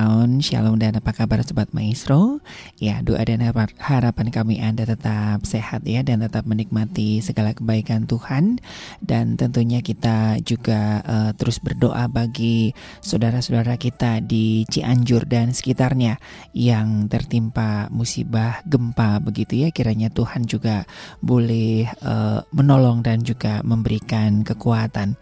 Sound Shalom dan apa kabar Sobat Maestro? Ya doa dan harapan kami Anda tetap sehat ya Dan tetap menikmati segala kebaikan Tuhan. Dan tentunya kita juga uh, terus berdoa bagi saudara-saudara kita di Cianjur dan sekitarnya Yang tertimpa musibah gempa begitu ya. Kiranya Tuhan juga boleh uh, menolong dan juga memberikan kekuatan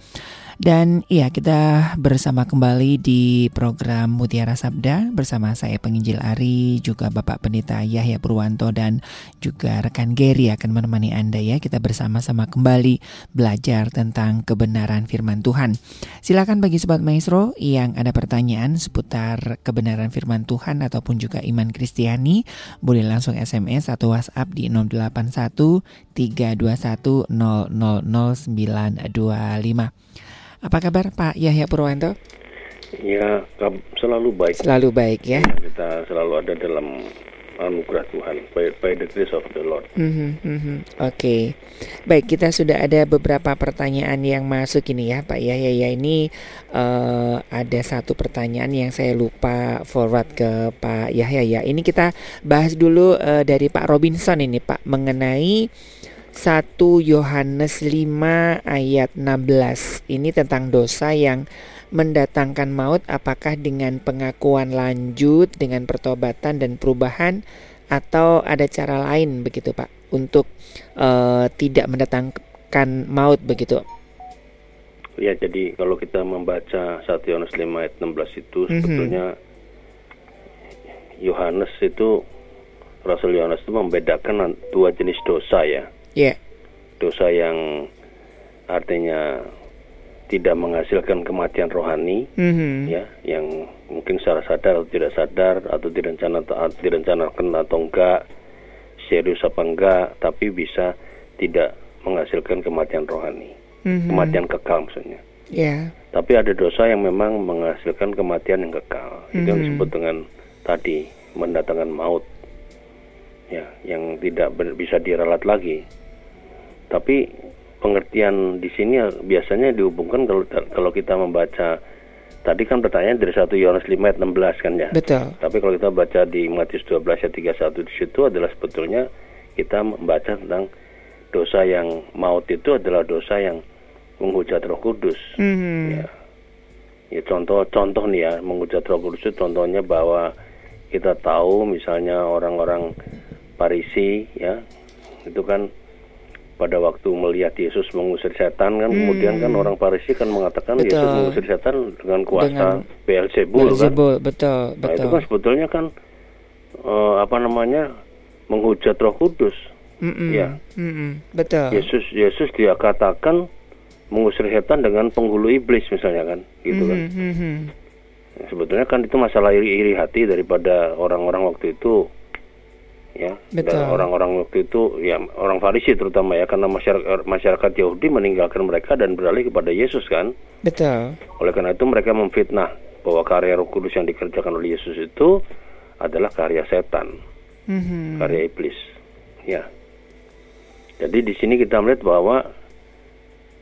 dan iya kita bersama kembali di program Mutiara Sabda bersama saya penginjil Ari juga Bapak Pendeta Yahya Purwanto dan juga rekan Gary akan menemani Anda ya. Kita bersama-sama kembali belajar tentang kebenaran firman Tuhan. Silakan bagi sobat maestro yang ada pertanyaan seputar kebenaran firman Tuhan ataupun juga iman Kristiani boleh langsung SMS atau WhatsApp di 081 321 000925. Apa kabar Pak Yahya Purwanto? Ya, selalu baik. Selalu baik ya. Kita selalu ada dalam anugerah Tuhan by, by the grace of the Lord. Mhm, mhm. Oke, baik kita sudah ada beberapa pertanyaan yang masuk ini ya Pak Yahya ya ini eh, ada satu pertanyaan yang saya lupa forward ke Pak Yahya ya. Ini kita bahas dulu eh, dari Pak Robinson ini Pak mengenai 1 Yohanes 5 ayat 16 ini tentang dosa yang mendatangkan maut apakah dengan pengakuan lanjut dengan pertobatan dan perubahan atau ada cara lain begitu Pak untuk eh, tidak mendatangkan maut begitu. Ya, jadi kalau kita membaca 1 Yohanes 5 ayat 16 itu Mhm. sebetulnya Yohanes itu Rasul Yohanes itu membedakan an- dua jenis dosa ya. Ya. Dosa yang artinya tidak menghasilkan kematian rohani Mhm. ya, yang mungkin secara sadar atau tidak sadar atau direncana atau direncanakan atau enggak, serius apa enggak, tapi bisa tidak menghasilkan kematian rohani, Mhm. kematian kekal maksudnya. Ya. Tapi ada dosa yang memang menghasilkan kematian yang kekal. Itu yang Mhm. disebut dengan tadi mendatangkan maut. Ya, yang tidak bisa diralat lagi. Tapi pengertian di sini biasanya dihubungkan kalau kalau kita membaca tadi kan pertanyaan dari 1 Yohanes 5 ayat 16 kan ya. Betul. Tapi kalau kita baca di Matius 12 ayat 31 di situ adalah sebetulnya kita membaca tentang dosa yang maut itu adalah dosa yang menghujat Roh Kudus. Mhm. Ya. Ya contoh contoh nih ya menghujat Roh Kudus itu contohnya bahwa kita tahu misalnya orang-orang Parisi ya itu kan pada waktu melihat Yesus mengusir setan kan kemudian kan orang Parisi kan mengatakan Yesus Hmm. Betul. mengusir setan dengan kuasa Beelzebul kan. Beelzebul, betul, Nah, itu betul. kan sebetulnya kan eh, apa namanya menghujat Roh Kudus. Mhm. ya. Mhm. Betul. Yesus Yesus dia katakan mengusir setan dengan penghulu iblis misalnya kan, gitu kan. Mhm, mhm. Ya, sebetulnya kan itu masalah iri-iri hati daripada orang-orang waktu itu ya Betul. dan orang-orang waktu itu ya orang Farisi terutama ya karena masyarakat masyarakat Yahudi meninggalkan mereka dan beralih kepada Yesus kan Betul. oleh karena itu mereka memfitnah bahwa karya Roh Kudus yang dikerjakan oleh Yesus itu adalah karya setan Mhm. karya iblis ya jadi di sini kita melihat bahwa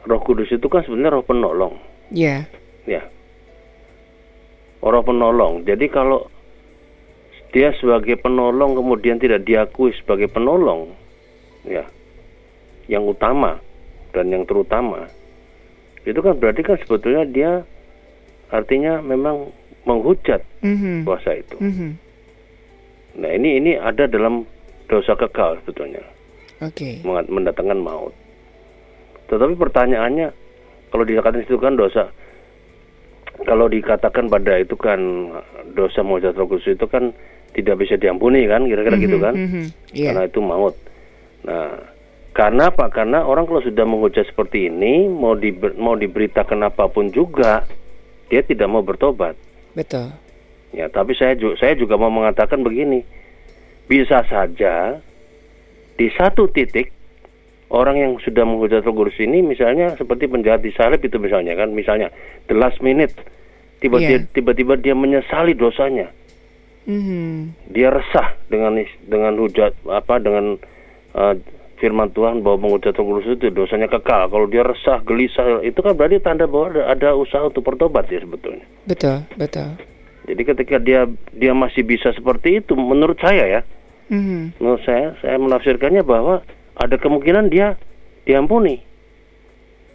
Roh Kudus itu kan sebenarnya roh penolong Ya. ya orang penolong jadi kalau dia sebagai penolong kemudian tidak diakui sebagai penolong ya yang utama dan yang terutama itu kan berarti kan sebetulnya dia artinya memang menghujat Mhm. kuasa itu Mhm. nah ini ini ada dalam dosa kekal sebetulnya Oke. mengat- mendatangkan maut. Tetapi pertanyaannya, kalau dikatakan itu kan dosa, kalau dikatakan pada itu kan dosa mujizat roh kudus itu kan tidak bisa diampuni kan, kira-kira gitu kan, Mhm. Iya. karena itu maut. Nah, karena apa? Karena orang kalau sudah menghujat seperti ini, mau diber- mau diberitakan apa pun juga, dia tidak mau bertobat. Betul. Ya, tapi saya juga saya juga mau mengatakan begini. Bisa saja di satu titik orang yang sudah menghujat Roh Kudus ini misalnya seperti penjahat di salib itu misalnya kan, misalnya the last minute tiba-tiba Iya. tiba-tiba dia menyesali dosanya. Mhm. Dia resah dengan dengan hujat apa dengan uh, firman Tuhan bahwa menghujat Roh Kudus itu dosanya kekal. Kalau dia resah, gelisah, itu kan berarti tanda bahwa ada, ada usaha untuk bertobat ya sebetulnya. Betul, betul. Jadi ketika dia dia masih bisa seperti itu, menurut saya ya, Mhm. menurut saya saya menafsirkannya bahwa ada kemungkinan dia diampuni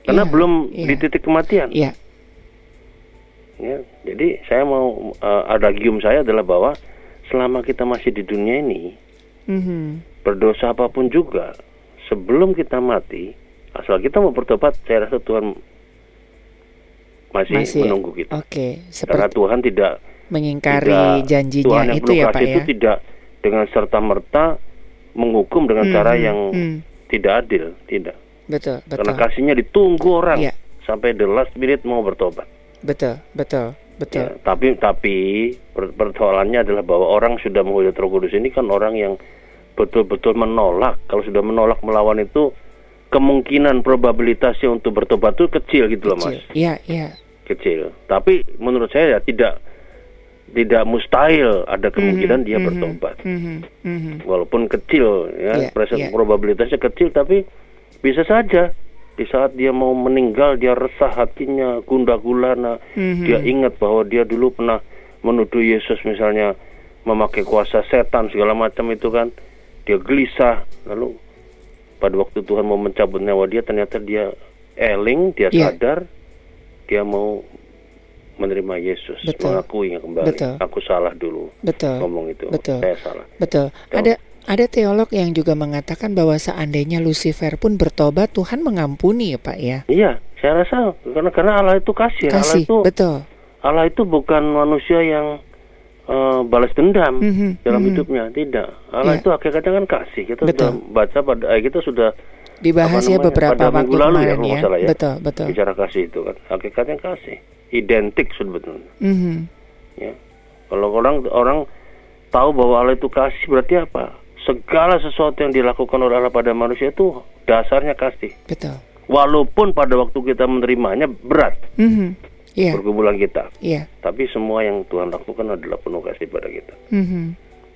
karena Iya, belum iya. di titik kematian. Iya. Ya, jadi saya mau uh, adagium saya adalah bahwa selama kita masih di dunia ini Mhm. berdosa apa pun juga sebelum kita mati asal kita mau bertobat saya rasa Tuhan masih, Masih. menunggu kita. Oke, Karena seperti Tuhan tidak mengingkari tidak- janjinya Tuhan yang itu ya, Pak itu ya. tidak dengan serta merta menghukum dengan Hmm, cara yang hmm. tidak adil, tidak. Betul, Karena betul. kasihnya ditunggu orang Iya. sampai the last minute mau bertobat. Betul, betul, betul. Ya, tapi tapi per- persoalannya adalah bahwa orang sudah menghujat Roh Kudus ini kan orang yang betul-betul menolak. Kalau sudah menolak melawan itu kemungkinan probabilitasnya untuk bertobat itu kecil gitu loh, Mas. Iya, iya. Kecil. Tapi menurut saya ya tidak tidak mustahil ada kemungkinan Mhm, dia mhm, bertobat. mhm, mhm. Walaupun kecil ya, Iya, proses iya. probabilitasnya kecil tapi bisa saja di saat dia mau meninggal dia resah hatinya, gundah gulana, Mhm. dia ingat bahwa dia dulu pernah menuduh Yesus misalnya memakai kuasa setan segala macam itu kan. Dia gelisah lalu pada waktu Tuhan mau mencabut nyawa dia ternyata dia eling, dia Iya. sadar dia mau menerima Yesus, Betul. mengakuinya kembali. Betul. Aku salah dulu Betul. ngomong itu. Betul. Saya salah. Betul. Ada ada teolog yang juga mengatakan bahwa seandainya Lucifer pun bertobat, Tuhan mengampuni ya Pak ya. Iya, saya rasa karena karena Allah itu kasih. Allah Kasih, itu betul. Allah itu bukan manusia yang eh, balas dendam Mhm, dalam mhm. hidupnya, tidak. Allah Iya. itu hakikatnya kan kasih. Kita Betul. sudah baca pada eh, kita sudah Dibahas ya beberapa pada waktu lalu ya, kemarin ya. salah ya. Betul, betul. bicara kasih itu kan. Hakikatnya kasih. Identik sebetulnya. Mhm. Ya. Kalau orang orang tahu bahwa Allah itu kasih berarti apa? Segala sesuatu yang dilakukan oleh Allah pada manusia itu dasarnya kasih. Betul. Walaupun pada waktu kita menerimanya berat Mhm. Iya, pergumulan kita. iya. Tapi semua yang Tuhan lakukan adalah penuh kasih pada kita. Mhm.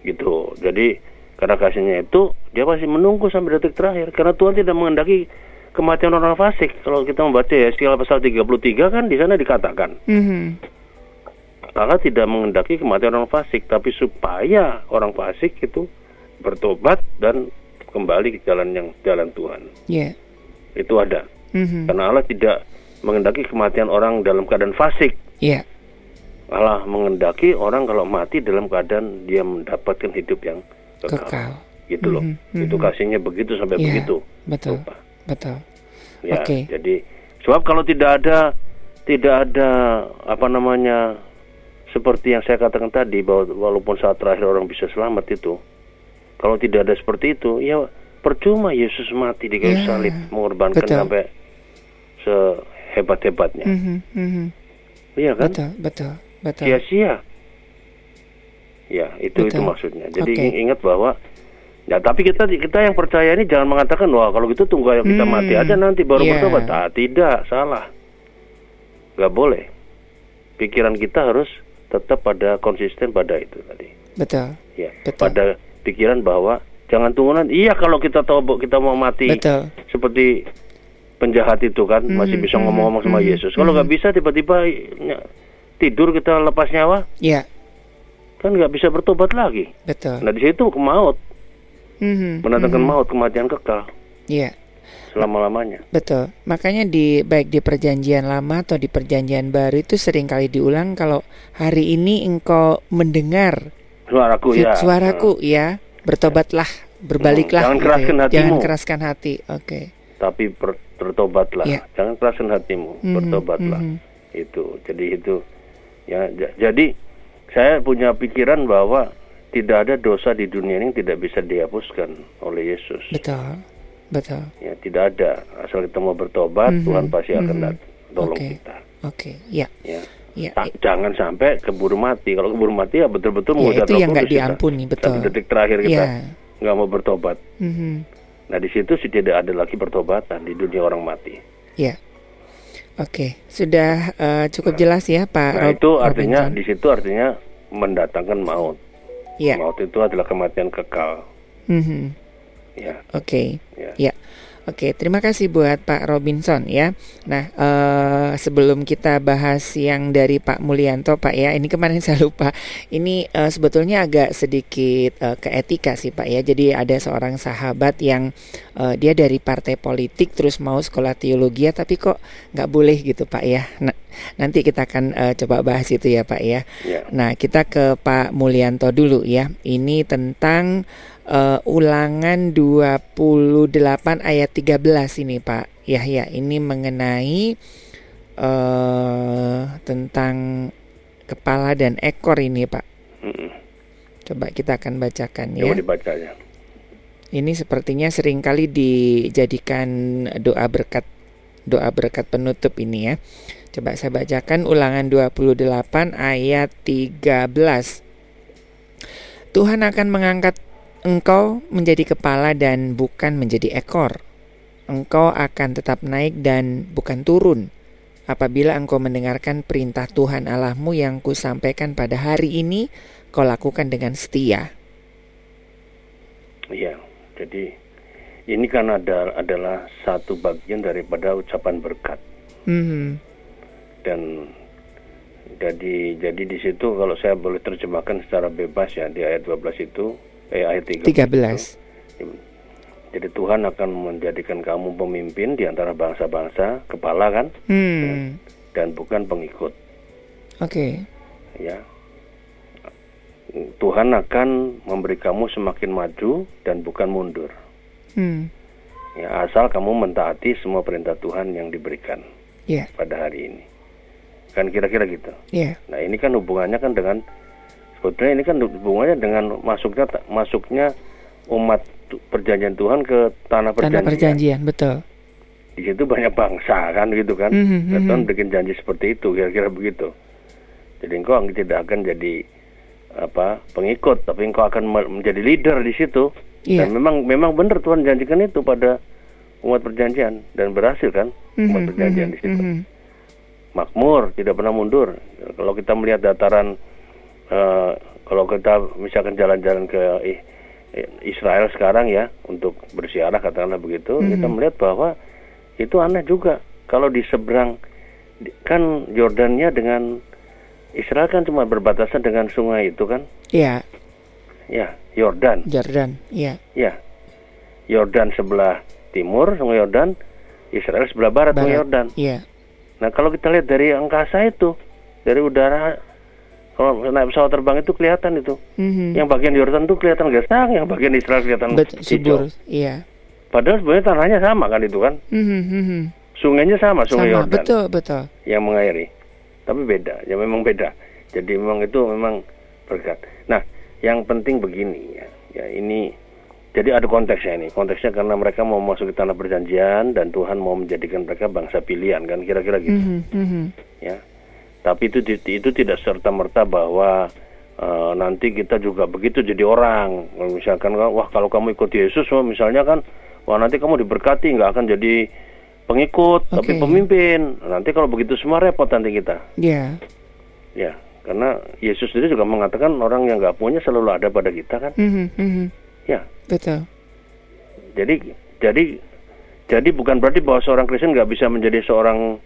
Gitu. Jadi karena kasihnya itu dia masih menunggu sampai detik terakhir karena Tuhan tidak mengendaki kematian orang fasik. Kalau kita membaca ya sekilas pasal 33 kan di sana dikatakan Mhm. Allah tidak mengendaki kematian orang fasik tapi supaya orang fasik itu bertobat dan kembali ke jalan yang jalan Tuhan. Iya. Itu ada. Mhm. Karena Allah tidak mengendaki kematian orang dalam keadaan fasik. Iya. Allah mengendaki orang kalau mati dalam keadaan dia mendapatkan hidup yang kekal. Kekal. Gitu loh. Mhm, Itu kasihnya begitu sampai Iya, begitu. Betul. Rupa. Betul. Ya, Oke. jadi sebab kalau tidak ada tidak ada apa namanya seperti yang saya katakan tadi bahwa walaupun saat terakhir orang bisa selamat itu kalau tidak ada seperti itu ya percuma Yesus mati di kayu Ya, salib mengorbankan betul. sampai sehebat-hebatnya. Mhm, mhm. Iya kan? Betul, betul, betul. sia-sia. Ya, itu itu Betul. maksudnya. Jadi ing- ingat bahwa ya tapi kita kita yang percaya ini jangan mengatakan wah kalau gitu tunggu aja kita Hmm, mati aja nanti baru iya. bertobat. Ah, tidak, salah. Gak boleh. Pikiran kita harus tetap pada konsisten pada itu tadi. Betul. Ya, Betul. pada pikiran bahwa jangan tunggu nanti. Iya kalau kita tahu kita mau mati Betul. seperti penjahat itu kan masih Mhm, bisa mhm, ngomong-ngomong sama mhm, Yesus. Kalau nggak bisa tiba-tiba tidur kita lepas nyawa, Iya, kan nggak bisa bertobat lagi. betul. Nah di situ ke maut, Mhm, mendatangkan mhm. maut kematian kekal Iya, selama lamanya. betul. Makanya di baik di perjanjian lama atau di perjanjian baru itu sering kali diulang kalau hari ini engkau mendengar Suaraku fit- ya. suaraku ya, bertobatlah, berbaliklah. Hmm, jangan gitu keraskan ya. hatimu. Jangan keraskan hati. Oke. Tapi ber- bertobatlah. Iya. Jangan keraskan hatimu, Mhm, bertobatlah. mhm. Itu. Jadi itu. Ya. jadi saya punya pikiran bahwa tidak ada dosa di dunia ini yang tidak bisa dihapuskan oleh Yesus. Betul. Betul. Ya, tidak ada. Asal kita mau bertobat, Mhm, Tuhan pasti akan mhm. dat- tolong Oke. kita. Oke. Ya. Ya. Ya. Jangan sampai keburu mati. Kalau keburu mati ya betul-betul Ya, itu yang nggak diampuni, betul. Sampai detik terakhir kita Ya. nggak mau bertobat. Mhm. Nah di situ sih tidak ada lagi pertobatan di dunia orang mati. Ya. Oke, sudah eh, cukup jelas ya Pak Nah Rob- itu artinya Robinson? di situ artinya mendatangkan maut. Ya. Maut itu adalah kematian kekal. Mhm. Ya, Oke. ya. Ya. Oke, terima kasih buat Pak Robinson ya. Nah, eh, sebelum kita bahas yang dari Pak Mulyanto, Pak ya, ini kemarin saya lupa. Ini eh, sebetulnya agak sedikit eh, ke etika sih, Pak ya. Jadi ada seorang sahabat yang eh, dia dari partai politik terus mau sekolah teologi, ya, tapi kok nggak boleh gitu, Pak ya. Nah, nanti kita akan eh, coba bahas itu ya, Pak ya. ya. Nah, kita ke Pak Mulyanto dulu ya. Ini tentang eh, ulangan 28 ayat 13 ini, Pak Yahya. Ini mengenai eh tentang kepala dan ekor ini, Pak. Mm-mm. Coba kita akan bacakan ya. dibacanya. Ini sepertinya sering kali dijadikan doa berkat doa berkat penutup ini ya. Coba saya bacakan ulangan 28 ayat 13. Tuhan akan mengangkat engkau menjadi kepala dan bukan menjadi ekor. Engkau akan tetap naik dan bukan turun. apabila engkau mendengarkan perintah Tuhan Allahmu yang kusampaikan pada hari ini, kau lakukan dengan setia. Iya, jadi ini kan ada adalah satu bagian daripada ucapan berkat. Hmm. Dan jadi jadi di situ kalau saya boleh terjemahkan secara bebas ya di ayat 12 itu eh ayat 13. 13. Itu, jadi Tuhan akan menjadikan kamu pemimpin di antara bangsa-bangsa, kepala kan? Hmm. Dan, dan bukan pengikut. Oke. Okay. Ya. Tuhan akan memberi kamu semakin maju dan bukan mundur. Hmm. Ya, asal kamu mentaati semua perintah Tuhan yang diberikan yeah. pada hari ini. Kan kira-kira gitu. Yeah. Nah, ini kan hubungannya kan dengan sebetulnya ini kan hubungannya dengan masuknya masuknya umat perjanjian Tuhan ke tanah perjanjian. Tanah perjanjian, betul. Di situ banyak bangsa kan gitu kan. Mm -hmm. Tuhan bikin janji seperti itu kira-kira begitu. Jadi engkau tidak akan jadi apa pengikut, tapi engkau akan menjadi leader di situ. Yeah. Dan memang memang benar Tuhan janjikan itu pada umat perjanjian dan berhasil kan mm -hmm. umat perjanjian di situ. Mm -hmm. Makmur, tidak pernah mundur. Kalau kita melihat dataran uh, kalau kita misalkan jalan-jalan ke eh, Israel sekarang ya untuk bersiarah katakanlah begitu mm-hmm. kita melihat bahwa itu aneh juga. Kalau di seberang kan Yordannya dengan Israel kan cuma berbatasan dengan sungai itu kan? Iya. Ya Yordan. Yordan iya. Ya. Yordan sebelah timur sungai Yordan Israel sebelah barat, barat. sungai Yordan. iya. Nah kalau kita lihat dari angkasa itu dari udara kalau naik pesawat terbang itu kelihatan itu. Mm-hmm. Yang bagian Yordan itu kelihatan gesang, yang bagian Israel kelihatan Bet- hijau. Iya. Padahal sebenarnya tanahnya sama kan itu kan. Mm-hmm. Sungainya sama, sungai sama, Yordan. Betul, betul. Yang mengairi. Tapi beda, ya memang beda. Jadi memang itu memang berkat. Nah, yang penting begini ya. Ya ini jadi ada konteksnya ini. Konteksnya karena mereka mau masuk ke tanah perjanjian dan Tuhan mau menjadikan mereka bangsa pilihan kan kira-kira gitu. Mm-hmm. Ya tapi itu itu tidak serta merta bahwa uh, nanti kita juga begitu jadi orang misalkan wah kalau kamu ikut Yesus misalnya kan wah nanti kamu diberkati nggak akan jadi pengikut okay. tapi pemimpin nanti kalau begitu semua repot nanti kita ya yeah. ya karena Yesus sendiri juga mengatakan orang yang nggak punya selalu ada pada kita kan mm -hmm. ya betul jadi jadi jadi bukan berarti bahwa seorang Kristen nggak bisa menjadi seorang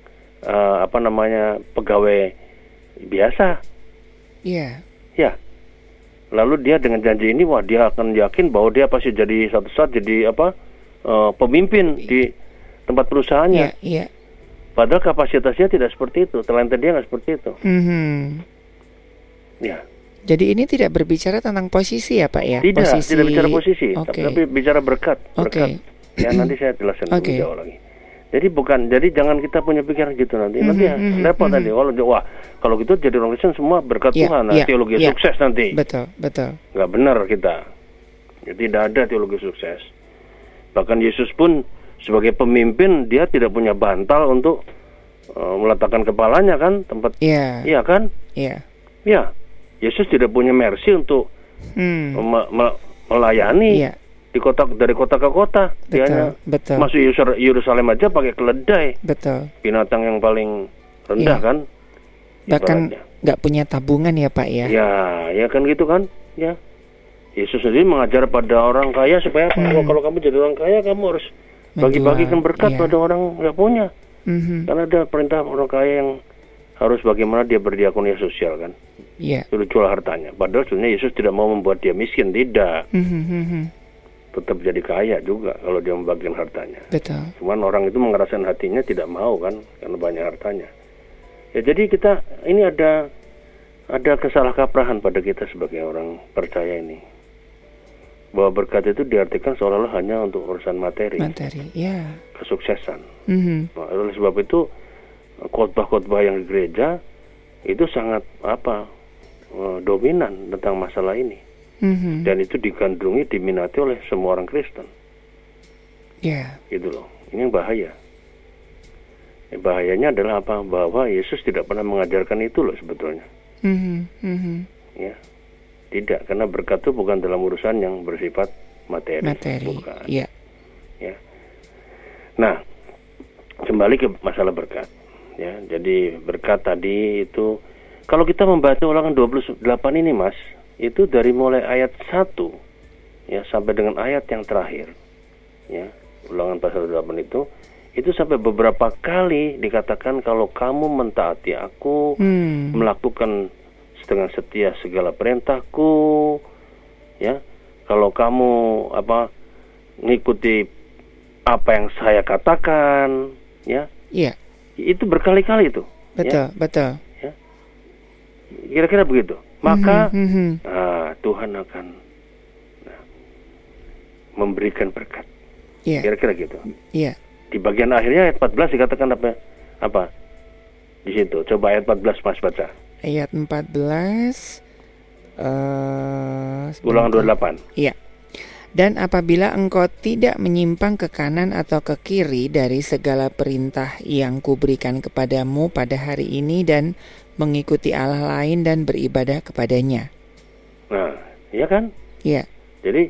uh, apa namanya pegawai biasa. Iya. Yeah. Ya. Lalu dia dengan janji ini, wah dia akan yakin bahwa dia pasti jadi satu saat jadi apa uh, pemimpin di tempat perusahaannya. Iya. Yeah, yeah. Padahal kapasitasnya tidak seperti itu, talenta dia nggak seperti itu. Mm -hmm. Ya. Jadi ini tidak berbicara tentang posisi ya Pak ya? Tidak, posisi... tidak bicara posisi, okay. tapi bicara berkat. Berkat. Okay. Ya nanti saya jelaskan okay. lebih jauh lagi. Jadi bukan, jadi jangan kita punya pikiran gitu nanti. Nanti ya mm-hmm, repot mm-hmm. nanti. Kalau wah, kalau gitu jadi orang Kristen semua berkat yeah, Tuhan, nah, yeah, teologi yeah. sukses nanti. Betul, betul. Gak benar kita. Ya, tidak ada teologi sukses. Bahkan Yesus pun sebagai pemimpin dia tidak punya bantal untuk uh, meletakkan kepalanya kan tempat. Iya. Yeah. Iya kan? Iya. Yeah. Iya. Yesus tidak punya mercy untuk hmm. me- me- melayani. Yeah di kota dari kota ke kota. Betul, dia betul. masuk Yerusalem aja pakai keledai. Betul. Binatang yang paling rendah ya. kan? Bahkan nggak punya tabungan ya pak ya? Ya ya kan gitu kan? Ya. Yesus sendiri mengajar pada orang kaya supaya hmm. kalau kamu jadi orang kaya kamu harus bagi-bagikan berkat ya. pada orang nggak punya. Hmm karena ada perintah orang kaya yang harus bagaimana dia berdiakonia sosial kan? Yeah. sudah jual hartanya. Padahal sebenarnya Yesus tidak mau membuat dia miskin tidak. Mm-hmm tetap jadi kaya juga kalau dia membagikan hartanya. Betul. Cuman orang itu mengerasakan hatinya tidak mau kan karena banyak hartanya. Ya jadi kita ini ada ada kesalahkaprahan pada kita sebagai orang percaya ini. Bahwa berkat itu diartikan seolah-olah hanya untuk urusan materi. Materi, ya. Kesuksesan. Mm-hmm. Nah, oleh sebab itu khotbah-khotbah yang di gereja itu sangat apa eh, dominan tentang masalah ini mm-hmm. dan itu digandrungi diminati oleh semua orang Kristen. Ya. Yeah. Gitu loh. Ini yang bahaya. Ya, bahayanya adalah apa? Bahwa Yesus tidak pernah mengajarkan itu loh sebetulnya. Mm-hmm. Mm-hmm. Ya, tidak karena berkat itu bukan dalam urusan yang bersifat materi. Materi. Bukan. Ya. Ya. Nah, kembali ke masalah berkat. Ya, jadi berkat tadi itu kalau kita membaca ulangan 28 ini Mas, itu dari mulai ayat 1 ya sampai dengan ayat yang terakhir. Ya, ulangan pasal 8 itu itu sampai beberapa kali dikatakan kalau kamu mentaati aku, Hmm. melakukan dengan setia segala perintahku, ya. Kalau kamu apa ngikuti apa yang saya katakan, ya, Iya, itu berkali-kali itu. betul, betul. Kira-kira begitu. Maka Mhm, mhm. ah, Tuhan akan nah, memberikan berkat. Iya, Kira-kira gitu. iya. Di bagian akhirnya ayat 14 dikatakan apa? Apa? Di situ. Coba ayat 14 Mas baca. Ayat 14 eh Ulangan sebentar. 28. Iya. Dan apabila engkau tidak menyimpang ke kanan atau ke kiri dari segala perintah yang kuberikan kepadamu pada hari ini dan mengikuti Allah lain dan beribadah kepadanya. Nah, iya kan? Iya. Jadi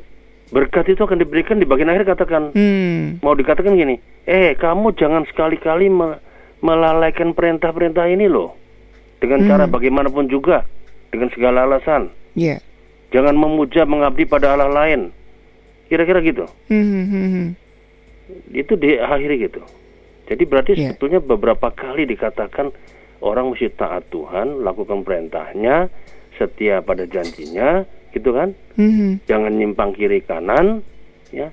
berkat itu akan diberikan di bagian akhir katakan Hmm. mau dikatakan gini, eh kamu jangan sekali-kali me- melalaikan perintah-perintah ini loh. Dengan cara Hmm. bagaimanapun juga, dengan segala alasan. Iya. Jangan memuja mengabdi pada Allah lain. Kira-kira gitu. Hmm, hmm, hmm, hmm. Itu diakhiri gitu. Jadi berarti Iya. sebetulnya beberapa kali dikatakan orang mesti taat Tuhan, lakukan perintahnya, setia pada janjinya, gitu kan? Hmm, hmm. Jangan nyimpang kiri kanan, ya.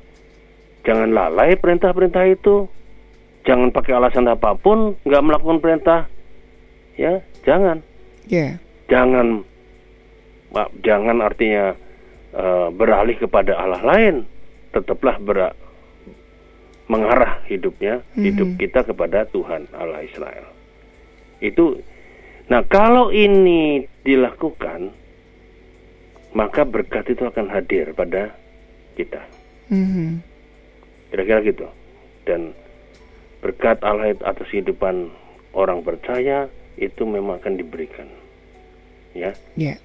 Jangan lalai perintah-perintah itu. Jangan pakai alasan apa pun nggak melakukan perintah. Ya, jangan. Iya. Jangan jangan artinya eh, beralih kepada Allah lain. Tetaplah ber mengarah hidupnya, hidup Mhm. kita kepada Tuhan Allah Israel. Itu nah kalau ini dilakukan maka berkat itu akan hadir pada kita. Hmm, hmm. Kira-kira gitu. Dan berkat Allah atas kehidupan orang percaya itu memang akan diberikan. Ya. Iya.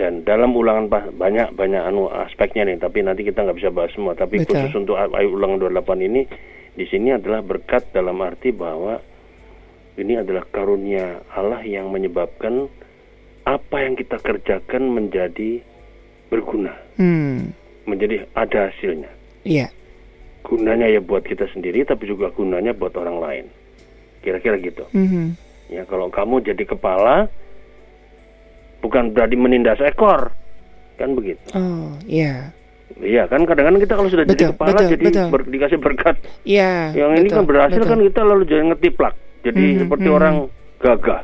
Dan dalam ulangan banyak banyak anu aspeknya nih, tapi nanti kita nggak bisa bahas semua. Tapi Betul. khusus untuk ayat ulangan 28 ini di sini adalah berkat dalam arti bahwa ini adalah karunia Allah yang menyebabkan apa yang kita kerjakan menjadi berguna, Hmm. menjadi ada hasilnya. Iya. gunanya ya buat kita sendiri tapi juga gunanya buat orang lain kira-kira gitu Hmm, hmm. ya kalau kamu jadi kepala bukan berarti menindas ekor kan begitu Oh, iya. iya kan kadang-kadang kita kalau sudah jadi Betul, kepala betul, jadi betul. ber- dikasih berkat Iya. yang ini betul, kan berhasil betul. kan kita lalu jadi ngetiplak jadi Mhm, seperti mhm. orang gagah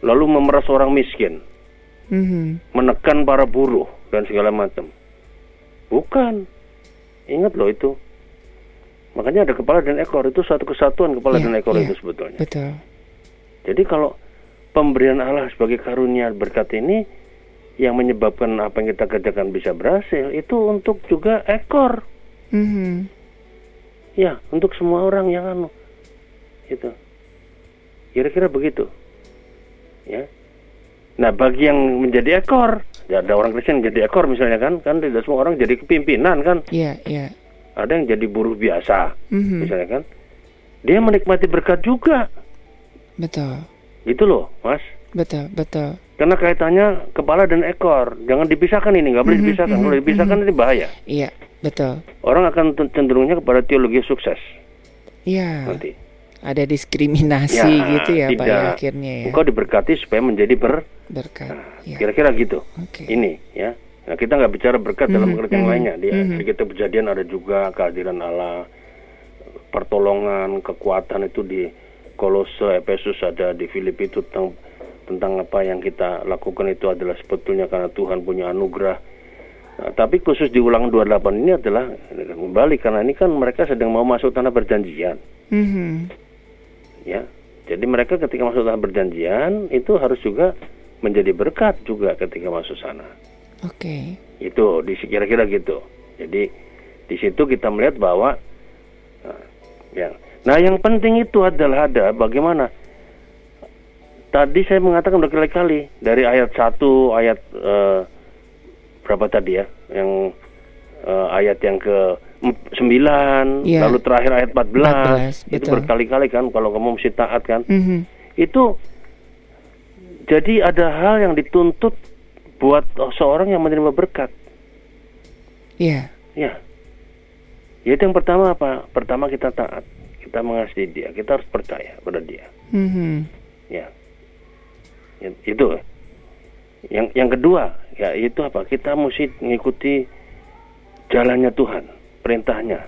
lalu memeras orang miskin Hmm, hmm. menekan para buruh dan segala macam bukan ingat loh itu makanya ada kepala dan ekor itu satu kesatuan kepala Iya, dan ekor iya. itu sebetulnya Betul. jadi kalau pemberian Allah sebagai karunia berkat ini yang menyebabkan apa yang kita kerjakan bisa berhasil itu untuk juga ekor Hmm, hmm. ya untuk semua orang yang anu itu kira-kira begitu. Ya. Nah bagi yang menjadi ekor ya ada orang Kristen jadi ekor misalnya kan kan tidak semua orang jadi kepimpinan kan. Iya, iya. ada yang jadi buruh biasa Hmm, hmm. misalnya kan. Dia menikmati berkat juga. Betul. itu loh mas. Betul, betul. karena kaitannya kepala dan ekor. Jangan dipisahkan ini nggak boleh Mhm, dipisahkan. Mhm, kalau dipisahkan ini bahaya. Iya, betul. orang akan cenderungnya kepada teologi sukses. Iya. nanti Ada diskriminasi Ya, gitu ya, Pak ya, tidak. akhirnya ya. engkau diberkati supaya menjadi ber Berkat. Ya. kira-kira gitu Oke. ini ya nah kita nggak bicara berkat dalam Mhm, pengertian mhm, lainnya di, mhm. di kitab kejadian ada juga kehadiran Allah pertolongan kekuatan itu di Kolose Efesus ada di Filipi itu tentang tentang apa yang kita lakukan itu adalah sebetulnya karena Tuhan punya anugerah Nah, tapi khusus di ulangan 28 ini adalah kembali karena ini kan mereka sedang mau masuk tanah perjanjian Mhm. Ya. Jadi mereka ketika masuk tanah perjanjian itu harus juga menjadi berkat juga ketika masuk sana. Oke. Itu di kira-kira gitu. Jadi di situ kita melihat bahwa nah, ya. Nah, yang penting itu adalah ada bagaimana Tadi saya mengatakan berkali-kali dari ayat 1 ayat eh, berapa tadi ya? Yang eh, ayat yang ke 9, Iya. lalu terakhir ayat 14, 14, itu berkali-kali kan kalau kamu mesti taat kan. Mhm. Itu jadi ada hal yang dituntut buat seorang yang menerima berkat. Iya. Ya. Yaitu yang pertama apa? Pertama kita taat. Kita mengasihi dia. Kita harus percaya pada dia. Mhm. Ya. Ya, Itu. Yang yang kedua, ya itu apa? Kita mesti mengikuti jalannya Tuhan, perintahnya.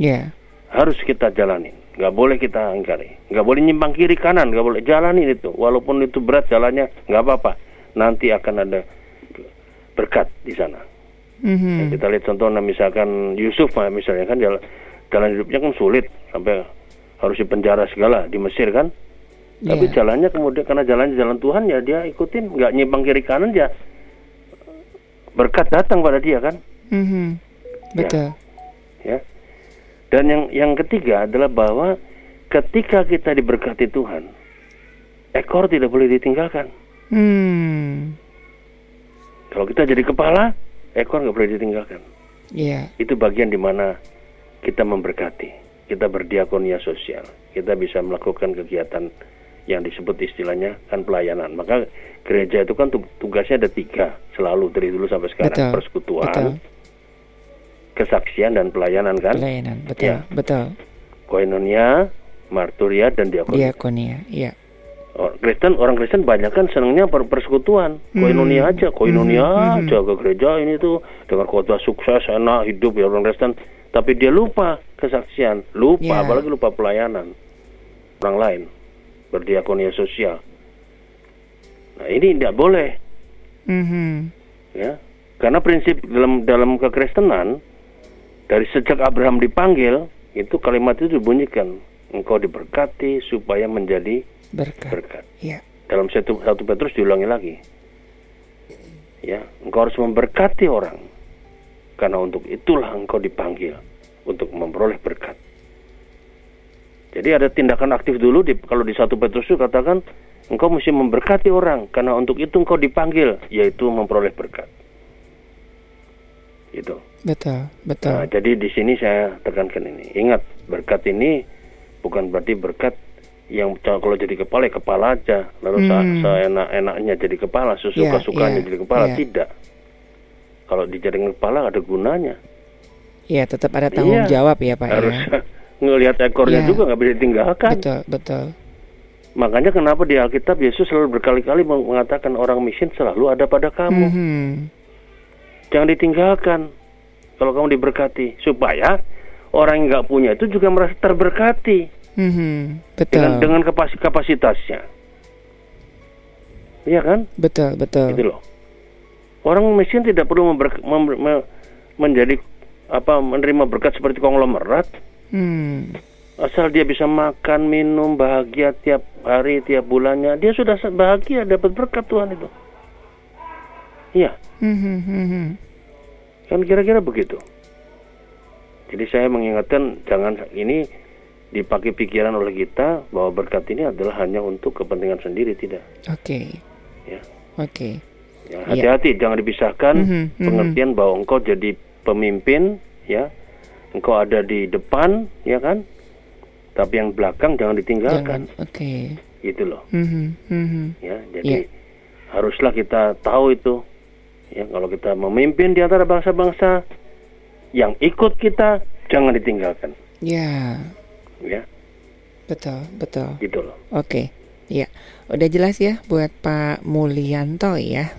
Iya. Harus kita jalanin. Nggak boleh kita ingkari. Nggak boleh nyimpang kiri kanan. Nggak boleh jalanin itu. Walaupun itu berat jalannya, nggak apa-apa. Nanti akan ada berkat di sana. Ya, Mhm. kita lihat contohnya misalkan Yusuf misalnya kan jalan, jalan hidupnya kan sulit sampai harus dipenjara segala di Mesir kan. Tapi Iya. jalannya kemudian karena jalannya jalan Tuhan ya dia ikutin nggak nyimpang kiri kanan ya berkat datang pada dia kan Mhm. Betul. ya. Dan yang yang ketiga adalah bahwa ketika kita diberkati Tuhan ekor tidak boleh ditinggalkan. Hmm. Kalau kita jadi kepala ekor nggak boleh ditinggalkan. Iya. itu bagian di mana kita memberkati, kita berdiakonia sosial, kita bisa melakukan kegiatan yang disebut istilahnya kan pelayanan. Maka gereja itu kan tu- tugasnya ada tiga selalu dari dulu sampai sekarang Betul. persekutuan, Betul. Kesaksian dan pelayanan kan, Pelayanan. Betul. Ya. Betul. koinonia, marturia dan diakonia. Diakonia. Iya. Or- Kristen orang Kristen banyak kan senangnya per persekutuan, koinonia Hmm. aja, koinonia Hmm, aja ke gereja ini tuh dengan khotbah sukses, enak hidup ya orang Kristen, tapi dia lupa kesaksian, lupa Ya. apalagi lupa pelayanan orang lain, berdiakonia sosial. Nah ini tidak boleh, Mhm. ya, karena prinsip dalam dalam kekristenan dari sejak Abraham dipanggil itu kalimat itu dibunyikan, engkau diberkati supaya menjadi Berkat. berkat. Iya. dalam satu, satu Petrus diulangi lagi. Ya, engkau harus memberkati orang. Karena untuk itulah engkau dipanggil untuk memperoleh berkat. Jadi ada tindakan aktif dulu di, kalau di satu Petrus itu katakan engkau mesti memberkati orang karena untuk itu engkau dipanggil yaitu memperoleh berkat. Itu. Betul. Nah, Betul. jadi di sini saya tekankan ini. Ingat, berkat ini bukan berarti berkat yang kalau jadi kepala ya kepala aja, lalu Hmm. seenak-enaknya jadi kepala, sesuka-sukanya Iya, jadi kepala, iya. tidak. Kalau dijadikan kepala ada gunanya. Iya, tetap ada tanggung Iya. jawab ya, Pak Harus ya. ngelihat ekornya Iya. juga nggak bisa ditinggalkan. Betul, betul. Makanya kenapa di Alkitab Yesus selalu berkali-kali meng- mengatakan orang miskin selalu ada pada kamu. Mhm. Jangan ditinggalkan. Kalau kamu diberkati supaya orang yang nggak punya itu juga merasa terberkati. Mhm. Betul. dengan dengan kapasi- kapasitasnya. Iya kan? Betul, betul. Itu loh. Orang miskin tidak perlu member- mem- me- menjadi apa menerima berkat seperti konglomerat. Hmm. Asal dia bisa makan, minum, bahagia tiap hari, tiap bulannya, dia sudah bahagia dapat berkat Tuhan itu. Iya, Mhm, mhm. kan kira-kira begitu. Jadi saya mengingatkan jangan ini dipakai pikiran oleh kita bahwa berkat ini adalah hanya untuk kepentingan sendiri tidak. Oke. Ya. Oke. Ya, Iya. hati-hati jangan dipisahkan Mhm, mhm. pengertian bahwa engkau jadi pemimpin ya. Engkau ada di depan ya kan? Tapi yang belakang jangan ditinggalkan. Oke. Gitu loh. Mhm, mhm. Ya, jadi Iya. haruslah kita tahu itu. Ya, kalau kita memimpin di antara bangsa-bangsa yang ikut kita jangan ditinggalkan. Ya, Ya, betul, betul. gitu loh. Oke, ya, udah jelas ya buat Pak Mulyanto ya.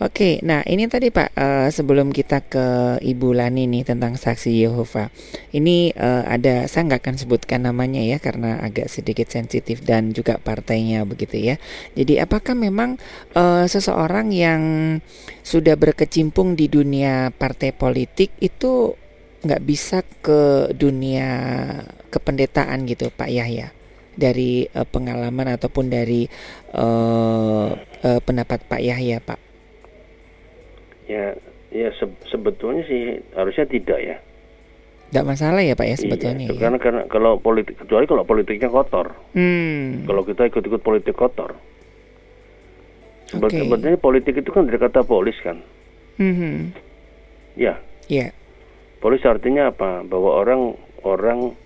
Oke, nah ini tadi Pak eh, sebelum kita ke Ibu Lani nih tentang saksi Yehova, ini eh, ada saya nggak akan sebutkan namanya ya karena agak sedikit sensitif dan juga partainya begitu ya. Jadi apakah memang eh, seseorang yang sudah berkecimpung di dunia partai politik itu nggak bisa ke dunia kependetaan gitu Pak Yahya? dari eh, pengalaman ataupun dari eh, eh, pendapat Pak Yahya, Pak? Ya, ya se- sebetulnya sih harusnya tidak ya. Tidak masalah ya, Pak ya sebetulnya. Iya, ya? karena karena kalau politik kecuali kalau politiknya kotor. Hmm. Kalau kita ikut-ikut politik kotor. Sebet- Oke. Sebetulnya politik itu kan dari kata polis kan. Mhm. Ya, Ya. Polis artinya apa? Bahwa orang orang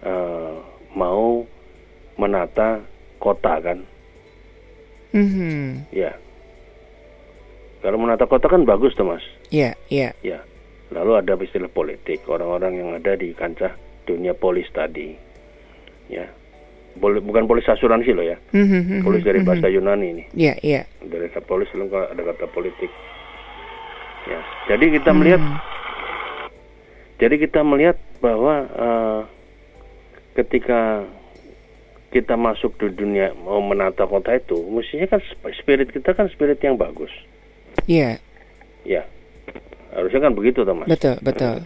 uh, mau menata kota kan? Mhm. Ya. Kalau menata kota kan bagus tuh mas. Ya, ya. Ya. Lalu ada istilah politik orang-orang yang ada di kancah dunia polis tadi. Ya. Bol- bukan polis asuransi loh ya. Mhm, mhm, Polis dari mhm. bahasa Yunani ini. Ya, ya. Dari kata polis lalu ada kata politik. Ya. Jadi kita melihat Hmm. Jadi kita melihat bahwa eh, ketika kita masuk di dunia mau menata kota itu, mestinya kan sp- spirit kita kan spirit yang bagus, Ya, ya. Harusnya kan begitu, Thomas. betul, betul.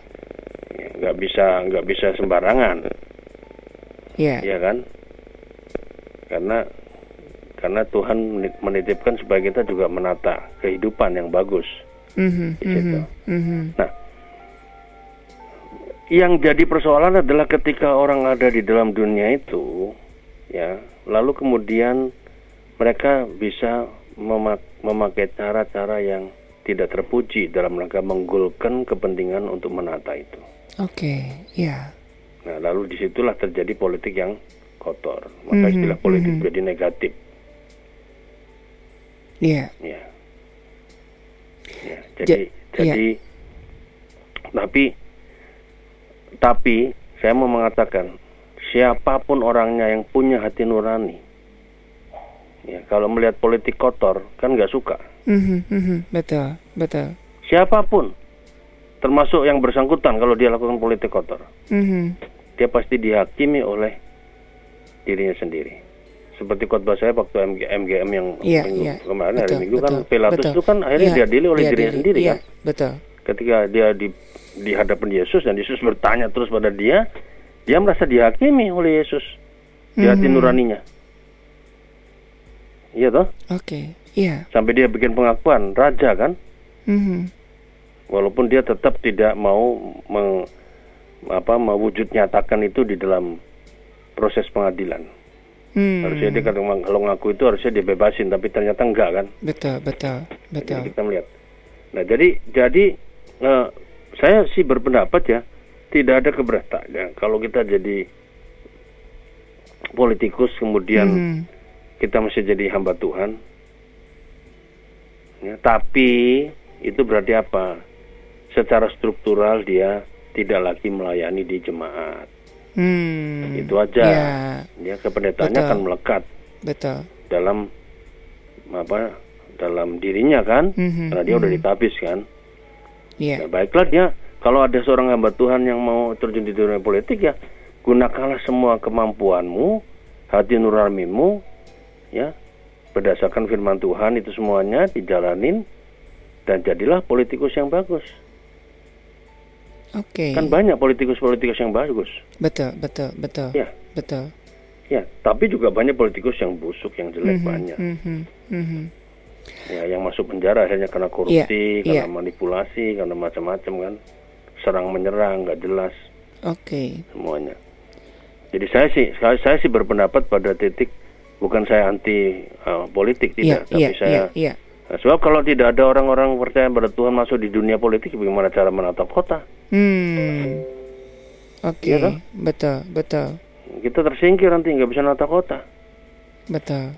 Ya, Nggak bisa nggak bisa sembarangan, Ya. ya kan? Karena karena Tuhan menit- menitipkan supaya kita juga menata kehidupan yang bagus. Mhm, Di situ. mhm, mhm. Nah, yang jadi persoalan adalah ketika orang ada di dalam dunia itu, ya, lalu kemudian mereka bisa mema- memakai cara-cara yang tidak terpuji dalam rangka menggolkan kepentingan untuk menata itu. Oke, ya. Nah, lalu di situlah terjadi politik yang kotor. Maka Mhm, istilah politik mhm. jadi negatif. Ya. Ya. Ya, jadi Ja- jadi tapi tapi saya mau mengatakan siapa pun orangnya yang punya hati nurani ya kalau melihat politik kotor kan nggak suka Mhm, mhm. Betul, betul. siapa pun termasuk yang bersangkutan kalau dia lakukan politik kotor Mhm. dia pasti dihakimi oleh dirinya sendiri seperti khotbah saya waktu MG, MGM yang Iya, minggu iya. kemarin hari Betul, Minggu kan betul, Pilatus betul. itu kan akhirnya Iya, diadili oleh dirinya diadili, sendiri iya, kan Betul. ketika dia di di hadapan Yesus dan Yesus bertanya terus pada dia, dia merasa dihakimi oleh Yesus di hati Mhm. nuraninya. Iya toh? Oke, iya. Sampai dia bikin pengakuan raja kan, Mhm. walaupun dia tetap tidak mau meng- apa mewujud nyatakan itu di dalam proses pengadilan. Hmm. Harusnya dia kalau kalau ngaku itu harusnya dibebasin, tapi ternyata enggak kan? Betul, betul, betul. Jadi kita melihat. Nah, jadi jadi eh, saya sih berpendapat ya tidak ada keberatan ya, kalau kita jadi politikus kemudian Mhm. Kita mesti jadi hamba Tuhan. Ya, tapi itu berarti apa? Secara struktural dia tidak lagi melayani di jemaat. Hmm. Itu aja. Ya, Ya, kependetaannya Betul. akan melekat betul. dalam apa? Dalam dirinya kan? Mhm, Karena dia udah mhm. ditabis kan. Iya. Nah, baiklah dia kalau ada seorang hamba Tuhan yang mau terjun di dunia politik ya gunakanlah semua kemampuanmu, hati nuranimu, ya berdasarkan firman Tuhan itu semuanya dijalanin dan jadilah politikus yang bagus. Oke. Kan banyak politikus-politikus yang bagus, Betul, betul, betul. ya, Betul. ya. Tapi juga banyak politikus yang busuk, yang jelek Mhm, banyak, mhm, mhm. ya, yang masuk penjara akhirnya karena korupsi, Iya, karena iya. manipulasi, karena macam-macam kan, serang menyerang, nggak jelas. Oke. semuanya. Jadi saya sih saya, saya sih berpendapat pada titik bukan saya anti uh, politik Iya, tidak, tapi iya, saya iya, iya. Nah, sebab kalau tidak ada orang-orang percaya pada Tuhan masuk di dunia politik bagaimana cara menatap kota? Hmm. Oke, Iya toh? betul, betul, Kita tersingkir nanti nggak bisa menata kota. betul.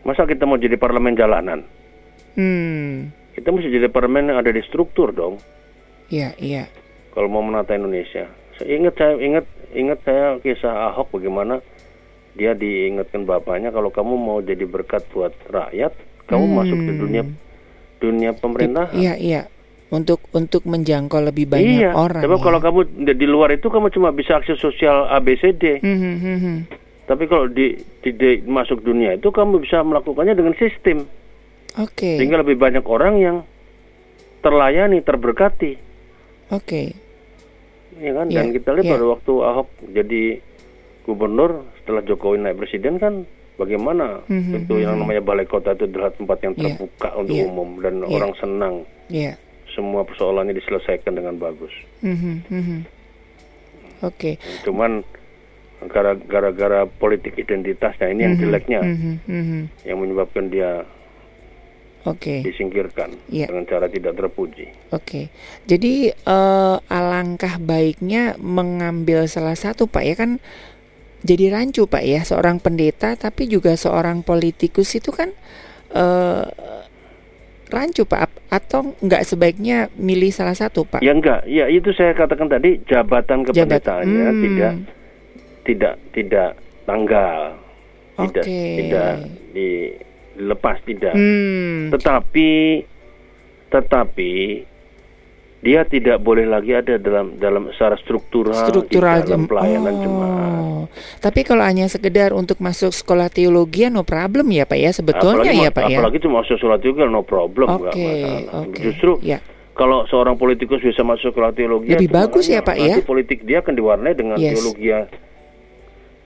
Masa kita mau jadi parlemen jalanan? Hmm. Kita mesti jadi parlemen yang ada di struktur dong. Iya, iya. Kalau mau menata Indonesia. Saya ingat saya ingat ingat saya kisah Ahok bagaimana dia diingatkan bapaknya kalau kamu mau jadi berkat buat rakyat, kamu Hmm. masuk ke dunia dunia pemerintahan. Iya, iya. Untuk untuk menjangkau lebih banyak iya. orang. Sebab ya. kalau kamu di, luar itu kamu cuma bisa akses sosial ABCD. Hmm, hmm, hmm, hmm. Tapi kalau di, di, di masuk dunia itu kamu bisa melakukannya dengan sistem. Oke. Sehingga lebih banyak orang yang terlayani, terberkati. Oke. Ya kan? Iya, Dan kita lihat iya. pada waktu Ahok jadi gubernur setelah Jokowi naik presiden kan bagaimana Mhm, itu yang namanya balai kota itu adalah tempat yang Iya, terbuka untuk iya, umum dan iya. orang senang Iya. semua persoalannya diselesaikan dengan bagus. Hmm, hmm, hmm, hmm. Oke. Cuman gara- gara-gara politik identitasnya ini yang Mhm, jeleknya mhm, mhm. yang menyebabkan dia Oke. disingkirkan Iya. dengan cara tidak terpuji. Oke, jadi eh, alangkah baiknya mengambil salah satu Pak ya kan jadi rancu Pak ya seorang pendeta tapi juga seorang politikus itu kan eh, rancu Pak atau nggak sebaiknya milih salah satu Pak? Ya enggak, ya itu saya katakan tadi jabatan kependetaannya Hmm. tidak tidak tidak tanggal, tidak Oke. tidak di- dilepas tidak. Hmm, Tetapi tetapi dia tidak boleh lagi ada dalam dalam secara struktural, struktural di dalam pelayanan oh. jemaat. Tapi kalau hanya sekedar untuk masuk sekolah teologi no problem ya Pak ya sebetulnya apalagi, ya Pak ya. apalagi cuma masuk sholat juga no problem Oke, masalah. oke. Justru ya. kalau seorang politikus bisa masuk sekolah teologi Lebih itu bagus ya, makanya Pak, ya? politik dia akan diwarnai dengan Yes. teologi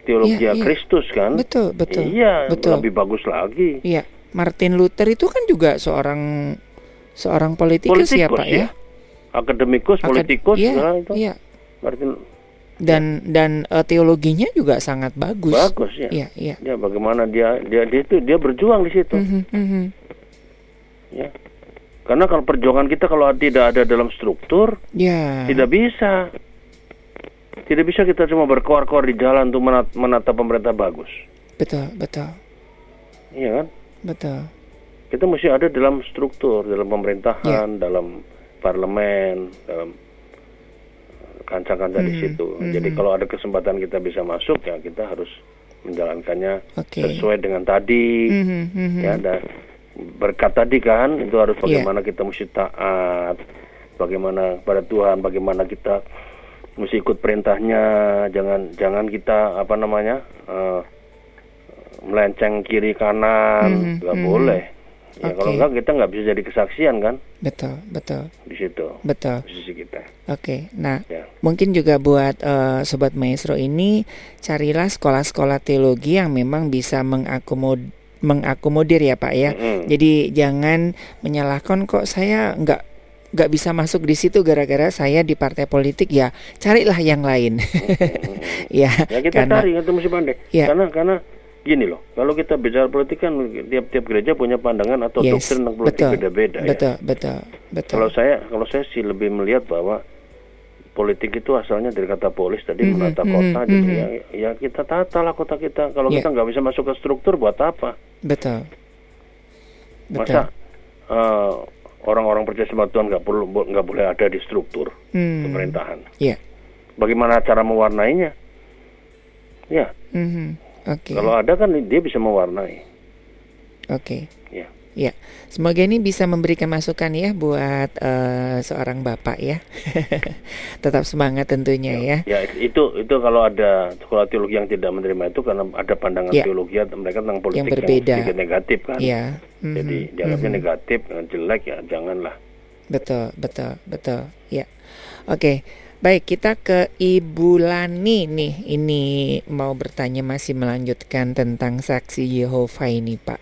teologi Iya, iya. Kristus kan Betul, betul. iya betul. lebih bagus lagi Iya, Martin Luther itu kan juga seorang seorang politikus, ya Pak ya. Akademikus Akad- politikus iya, nah, itu iya. Martin Dan dan eh, teologinya juga sangat bagus. bagus ya Iya, iya. ya bagaimana dia dia dia itu dia berjuang di situ Mhm, mhm. ya karena kalau perjuangan kita kalau tidak ada dalam struktur Ya. Tidak bisa. Tidak bisa kita cuma berkoar-koar di jalan untuk menat- menata pemerintah bagus. Betul, betul. Iya kan? Betul. Kita mesti ada dalam struktur, dalam Ya. pemerintahan, dalam parlemen, dalam eh, kancah-kancah di Mhm, situ. mhm. Jadi kalau ada kesempatan kita bisa masuk ya kita harus menjalankannya Oke. sesuai dengan tadi. Mhm, mhm. Ya, dan berkat tadi kan itu harus Iya. bagaimana kita mesti taat, bagaimana pada Tuhan, bagaimana kita mesti ikut perintahnya, jangan jangan kita apa namanya eh, melenceng kiri kanan, Mhm, nggak mhm. boleh. Ya Oke. kalau enggak kita nggak bisa jadi kesaksian kan Betul, betul. di situ Betul. posisi kita. Oke. Nah, Ya. mungkin juga buat eh, sobat maestro ini carilah sekolah-sekolah teologi yang memang bisa mengakomod mengakomodir ya Pak ya. Mm-mm. Jadi jangan menyalahkan kok saya nggak nggak bisa masuk di situ gara-gara saya di partai politik ya carilah yang lain. ya, Ya kita karena cari itu mesti pandai. Ya. Karena karena gini loh, kalau kita bicara politik kan tiap-tiap gereja punya pandangan atau Yes, doktrin tentang politik beda-beda ya. betul, betul, betul. Kalau saya kalau saya sih lebih melihat bahwa politik itu asalnya dari kata polis tadi Mhm, menata mhm, kota gitu mhm. ya. Ya kita tata lah kota kita. Kalau Ya. kita nggak bisa masuk ke struktur buat apa? Betul. Betul. Masa eh, orang-orang percaya sama Tuhan nggak perlu nggak boleh ada di struktur Hmm. pemerintahan. Iya. Bagaimana cara mewarnainya? Ya, Mhm. Oke. kalau ada kan dia bisa mewarnai. Oke. Ya. Ya, semoga ini bisa memberikan masukan ya buat eh, seorang bapak ya. Tetap semangat tentunya ya. Ya itu itu kalau ada sekolah teologi yang tidak menerima itu karena ada pandangan Ya. teologi atau mereka tentang politik yang, berbeda. sedikit negatif kan. Iya. Mhm, Jadi dianggapnya mhm. negatif, eh, jelek ya janganlah. Betul, betul, betul. Ya. Oke. Baik, kita ke Ibu Lani nih. Ini mau bertanya masih melanjutkan tentang saksi Yehova ini, Pak.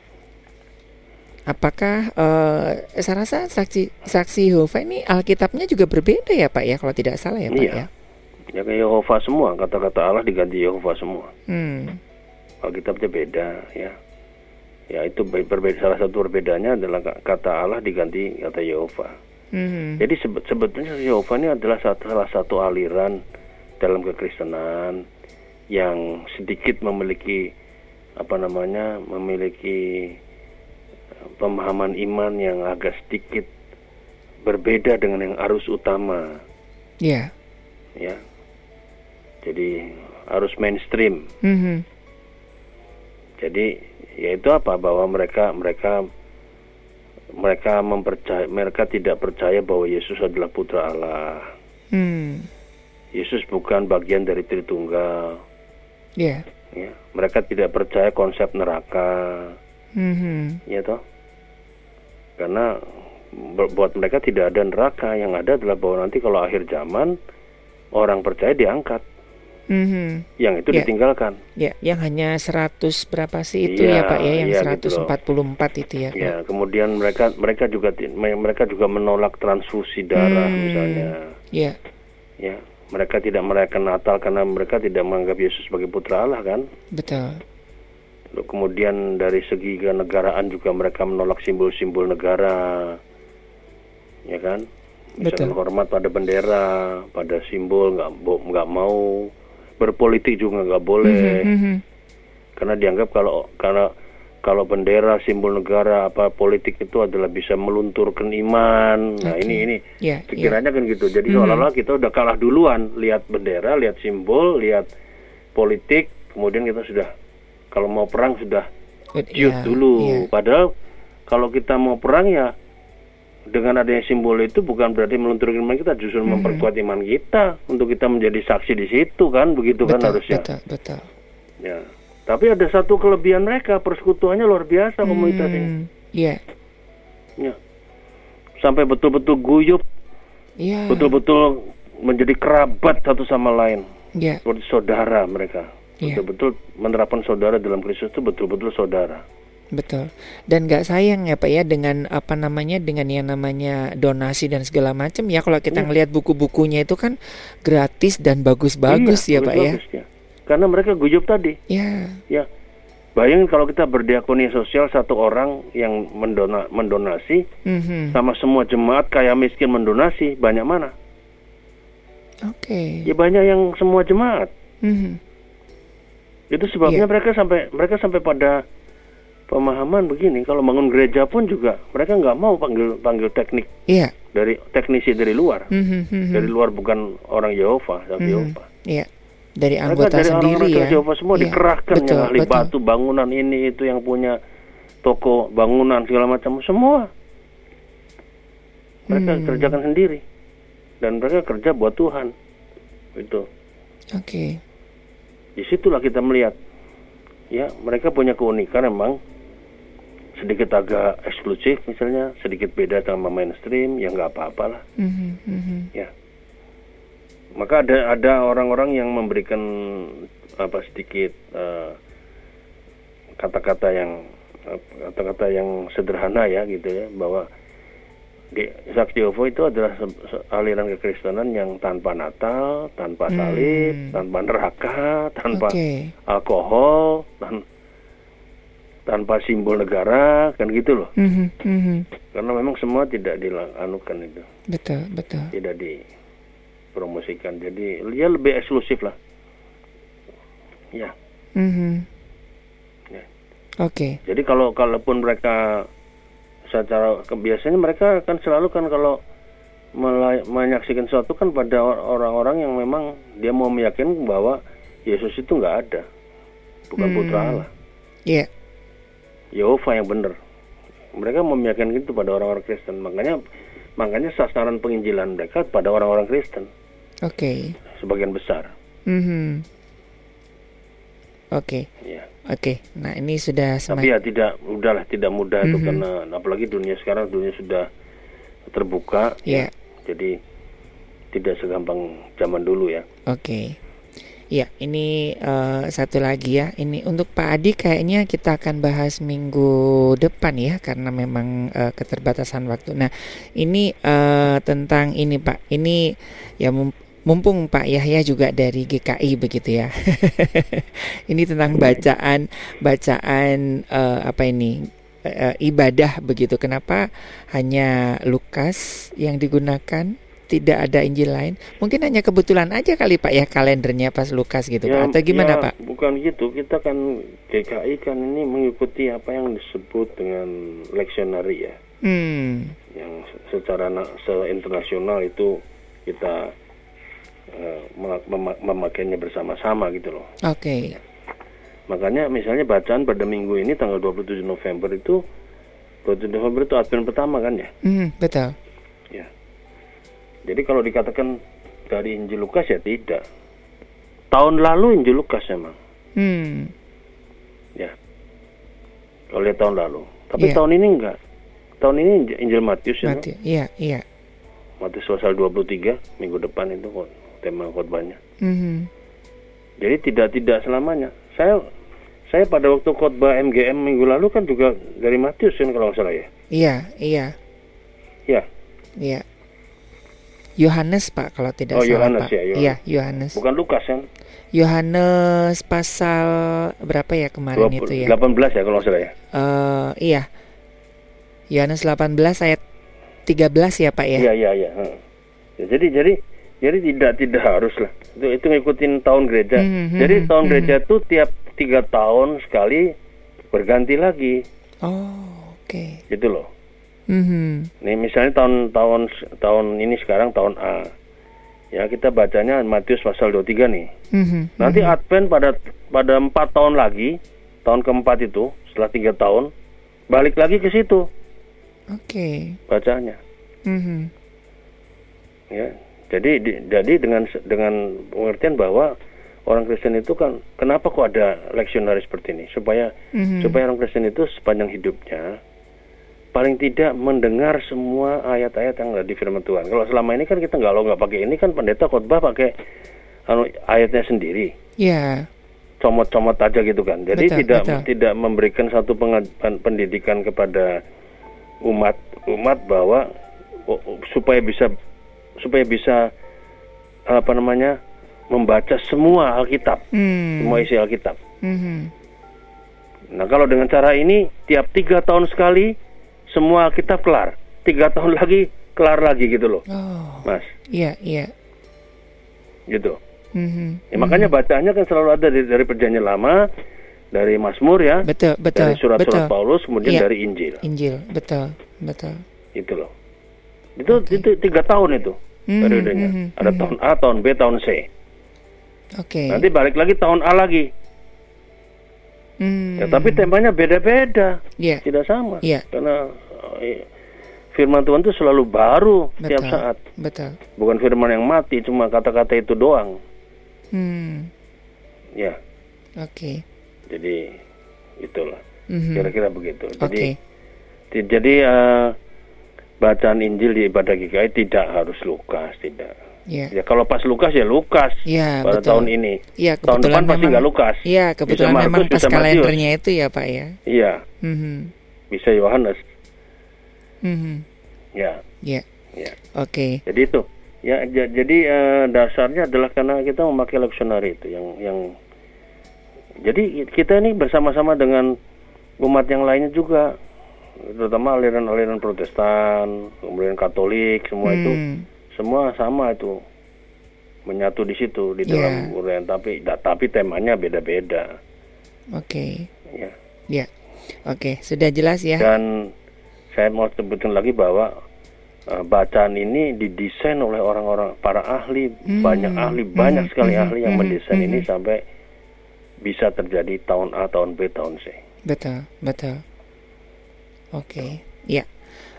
Apakah eh saya rasa saksi saksi Yehova ini Alkitabnya juga berbeda ya, Pak ya, kalau tidak salah ya, Pak Iya. ya. Ya kayak Yehova semua, kata-kata Allah diganti Yehova semua. Hmm. Alkitabnya beda ya. Ya itu be- berbeda salah satu perbedaannya adalah ka- kata Allah diganti kata Yehova. Mhm. Jadi sebe- sebetulnya Yehova ini adalah satu, salah satu aliran dalam kekristenan yang sedikit memiliki apa namanya memiliki eh, pemahaman iman yang agak sedikit berbeda dengan yang arus utama Ya. ya. Jadi arus mainstream. Mhm. Jadi yaitu apa bahwa mereka mereka mereka mempercaya mereka tidak percaya bahwa Yesus adalah putra Allah. Hmm. Yesus bukan bagian dari Tritunggal. Ya. Ya. Mereka tidak percaya konsep neraka, Mhm. ya toh. Karena bu- buat mereka tidak ada neraka, yang ada adalah bahwa nanti kalau akhir zaman orang percaya diangkat, Mhm. yang itu Ya. ditinggalkan. Ya, yang hanya 100 berapa sih itu Iya, ya Pak ya, yang gitu loh. 144 itu ya. Ya, kemudian mereka mereka juga mereka juga menolak transfusi darah Hmm. misalnya. Ya. Ya, mereka tidak merayakan Natal karena mereka tidak menganggap Yesus sebagai putra Allah kan? Betul. Kemudian dari segi kenegaraan juga mereka menolak simbol-simbol negara, ya kan? Misalkan Betul. hormat pada bendera, pada simbol nggak nggak mau berpolitik juga nggak boleh, Mhm. karena dianggap kalau karena kalau bendera simbol negara apa politik itu adalah bisa melunturkan iman. Nah ini ini Ya, ya. pikirannya kan gitu. Jadi Mhm. seolah-olah kita udah kalah duluan, lihat bendera, lihat simbol, lihat politik, kemudian kita sudah kalau mau perang sudah Ud- ciut ya, dulu. ya. Padahal kalau kita mau perang ya dengan adanya simbol itu bukan berarti melunturkan iman kita, justru Mhm. memperkuat iman kita untuk kita menjadi saksi di situ kan, begitu kan Betul, harusnya. betul, betul. Ya. Tapi ada satu kelebihan mereka, persekutuannya luar biasa komunitas ini. Hmm, Iya, Ya. Sampai betul-betul guyup, iya, betul-betul menjadi kerabat satu sama lain, iya, seperti saudara mereka. Iya. Betul-betul menerapkan saudara dalam Kristus itu betul-betul saudara. Betul. Dan nggak sayang ya Pak ya dengan apa namanya dengan yang namanya donasi dan segala macam ya kalau kita Iya. ngelihat buku-bukunya itu kan gratis dan bagus-bagus Iya, ya Pak ya. ya. Karena mereka guyup tadi. Ya, Ya. Bayangin kalau kita berdiakoni sosial satu orang yang mendona, mendonasi mhm. sama semua jemaat kaya miskin mendonasi banyak mana? Oke. Ya banyak yang semua jemaat. Mhm. Itu sebabnya Iya. mereka sampai mereka sampai pada pemahaman begini. Kalau bangun gereja pun juga mereka nggak mau panggil panggil teknik Iya. dari teknisi dari luar. Mhm, mhm. Dari luar bukan orang Yehova, tapi Mhm. Yehova. Iya. Dari Mereka anggota dari sendiri orang-orang ya. Yehova semua Iya, dikerahkan betul, yang ahli betul. batu, bangunan ini itu yang punya toko bangunan segala macam semua. Mereka Hmm. kerjakan sendiri. Dan mereka kerja buat Tuhan. Itu. Oke. di situlah kita melihat ya mereka punya keunikan memang sedikit agak eksklusif misalnya sedikit beda sama mainstream ya nggak apa-apa lah Mhm, mhm. ya maka ada ada orang-orang yang memberikan apa sedikit eh, kata-kata yang eh, kata-kata yang sederhana ya gitu ya bahwa di Saksi Yehova itu adalah se- se- aliran kekristenan yang tanpa Natal, tanpa salib, Hmm. tanpa neraka, tanpa Oke. alkohol, tan- tanpa simbol negara, kan gitu loh. Mhm, mhm. Karena memang semua tidak dilakukan itu, Betul, betul. tidak dipromosikan. Jadi dia lebih eksklusif lah. Ya, Mhm. Ya. Oke. jadi kalau kalaupun mereka secara kebiasaannya mereka akan selalu kan kalau menyaksikan sesuatu kan pada or- orang-orang yang memang dia mau meyakinkan bahwa Yesus itu nggak ada, bukan Hmm. putra Allah. Iya. Yehova yang benar. Mereka meyakinkan itu pada orang-orang Kristen. Makanya makanya sasaran penginjilan mereka pada orang-orang Kristen Oke. sebagian besar. Mhm. Oke. Ya. Oke. Nah, ini sudah Tapi ya tidak udahlah tidak mudah itu Mhm. karena apalagi dunia sekarang dunia sudah terbuka. Ya. Jadi tidak segampang zaman dulu ya. Oke. Ya, ini eh, satu lagi ya. Ini untuk Pak Adi kayaknya kita akan bahas minggu depan ya karena memang eh, keterbatasan waktu. Nah, ini eh, tentang ini Pak. Ini ya mum- mumpung Pak Yahya juga dari GKI begitu ya. ini tentang bacaan bacaan eh, apa ini? eh, ibadah begitu. Kenapa hanya Lukas yang digunakan? Tidak ada Injil lain. Mungkin hanya kebetulan aja kali Pak ya kalendernya pas Lukas gitu Pak. Atau gimana ya, Pak? Bukan gitu. Kita kan GKI kan ini mengikuti apa yang disebut dengan leksionari ya. Hmm. yang se- secara na- se-internasional itu kita eh, mema- mema- memakainya bersama-sama gitu loh. Oke. Makanya misalnya bacaan pada minggu ini tanggal 27 November itu 27 November itu Advent pertama kan ya. Hmm, betul. Jadi kalau dikatakan dari Injil Lukas ya tidak. Tahun lalu Injil Lukas memang. Hmm. Ya. Kalau lihat tahun lalu. Tapi Iya. tahun ini enggak. Tahun ini Injil- Matius ya. Mati. Iya, iya. Matius pasal 23 minggu depan itu kok tema khotbahnya. Mhm. Jadi tidak tidak selamanya. Saya saya pada waktu khotbah MGM minggu lalu kan juga dari Matius kan kalau nggak salah ya. Iya, iya, Ya, iya. Yohanes Pak kalau tidak Oh, salah Yohanes Pak. ya, Yohanes. Iya, Yohanes. Bukan Lukas kan? Yohanes pasal berapa ya kemarin 20 itu ya? 18 ya kalau salah ya. Eh, iya. Yohanes 18 ayat 13 ya Pak ya? Iya iya iya. Ya, jadi jadi jadi tidak tidak harus lah. Itu itu ngikutin tahun gereja. Mhm, jadi mhm, tahun mhm. gereja itu tiap tiga tahun sekali berganti lagi Oh, oke. gitu loh. Mhm. Nih misalnya tahun tahun ini sekarang tahun A. Ya kita bacanya Matius pasal 23 nih. Mhm. Nanti Advent pada pada empat tahun lagi, tahun keempat itu setelah tiga tahun balik lagi ke situ Oke. bacanya. Mhm. ya jadi di- jadi dengan dengan pengertian bahwa orang Kristen itu kan kenapa kok ada leksionari seperti ini supaya Mhm. supaya orang Kristen itu sepanjang hidupnya paling tidak mendengar semua ayat-ayat yang ada di firman Tuhan kalau selama ini kan kita nggak lo nggak pakai ini kan pendeta khotbah pakai anu ayatnya sendiri Ya. comot-comot aja gitu kan jadi Betul, tidak betul. tidak memberikan satu pendidikan kepada umat umat bahwa oh, oh, supaya bisa supaya bisa apa namanya membaca semua Alkitab Hmm. semua isi Alkitab Mhm. nah kalau dengan cara ini tiap tiga tahun sekali semua Alkitab kelar tiga tahun lagi kelar lagi gitu loh Oh, mas iya, iya. gitu Mhm. ya, makanya bacaannya kan selalu ada dari, dari perjanjian lama dari Mazmur ya Betul, betul. dari surat-surat. Paulus kemudian Iya. dari Injil Injil, betul, betul. gitu loh itu itu tiga tahun itu Mhm, periodenya mhm, ada mhm. tahun A tahun B tahun C Oke. nanti balik lagi tahun A lagi Hmm. ya tapi temanya beda-beda Iya, tidak sama Iya. karena eh, firman Tuhan itu selalu baru setiap betul. saat Betul. bukan firman yang mati cuma kata-kata itu doang Hmm. ya Oke. jadi itulah Mhm. kira-kira begitu jadi ti- jadi eh, bacaan Injil di ibadah GKI tidak harus Lukas tidak Iya. ya kalau pas Lukas ya Lukas Iya, pada betul. tahun ini Iya, tahun depan pasti memang- nggak Lukas Iya, kebetulan Bisa memang Markus, pas bisa Matius. kalendernya itu ya, Pak ya. iya Mhm. bisa Yohanes Mhm. ya Iya. ya Oke. jadi itu ya ja- jadi eh, dasarnya adalah karena kita memakai leksionari itu yang yang jadi kita ini bersama-sama dengan umat yang lainnya juga terutama aliran-aliran Protestan kemudian Katolik semua itu Hmm. Semua sama itu menyatu di situ di Ya. dalam uraian tapi da- tapi temanya beda-beda Oke. ya Ya. Oke, sudah jelas ya. dan saya mau sebutkan lagi bahwa uh, bacaan ini didesain oleh orang-orang para ahli Hmm, banyak ahli banyak hmm, sekali hmm, ahli yang hmm, mendesain hmm. ini sampai bisa terjadi tahun A tahun B tahun C Betul, betul. Oke. Ya.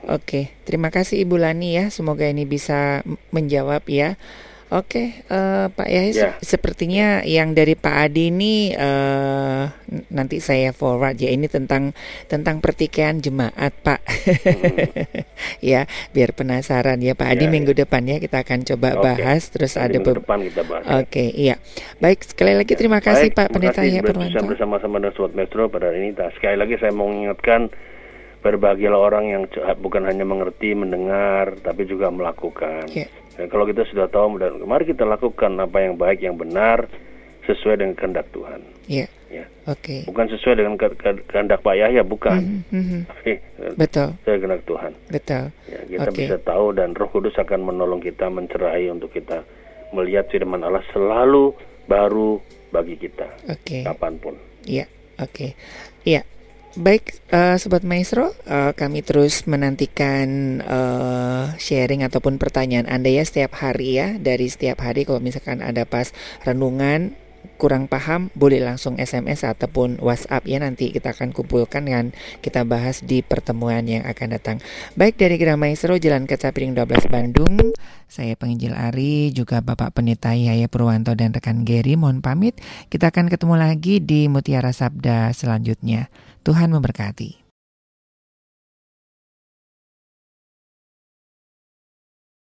Oke, terima kasih Ibu Lani ya. Semoga ini bisa menjawab ya. Oke, eh, Pak Yahya, Ya. se- sepertinya yang dari Pak Adi ini n- nanti saya forward ya. Ini tentang tentang pertikaian jemaat, Pak. ya, biar penasaran ya Pak Adi Ya, minggu depan ya kita akan coba Oke. bahas. Terus Nanti ada minggu be- depan kita bahas Oke, iya. Baik, sekali lagi terima kasih Baik, Pak Pendeta ya bersama-sama dengan Sobat Metro pada hari ini Nah, sekali lagi saya mau mengingatkan berbahagialah orang yang bukan hanya mengerti mendengar tapi juga melakukan Ya. Dan kalau kita sudah tahu, mari kita lakukan apa yang baik, yang benar, sesuai dengan kehendak Tuhan. Iya. Ya. Oke. Bukan sesuai dengan ke- ke- kehendak Pak Yahya, bukan. Tapi eh, Betul, sesuai kehendak Tuhan. betul. Ya, kita Oke. bisa tahu dan Roh Kudus akan menolong kita mencerai untuk kita melihat firman Allah selalu baru bagi kita Oke. kapan pun. Iya, oke. Iya. Baik, eh, Sobat Maestro, eh, kami terus menantikan eh, sharing ataupun pertanyaan Anda ya setiap hari ya. Dari setiap hari kalau misalkan ada pas renungan kurang paham, boleh langsung SMS ataupun WhatsApp ya nanti kita akan kumpulkan dan kita bahas di pertemuan yang akan datang. Baik dari Gerah Maestro Jalan Kaca Piring 12 Bandung, saya penginjil Ari, juga Bapak Pendeta Yaya Purwanto dan rekan Gary mohon pamit. Kita akan ketemu lagi di Mutiara Sabda selanjutnya. Tuhan memberkati.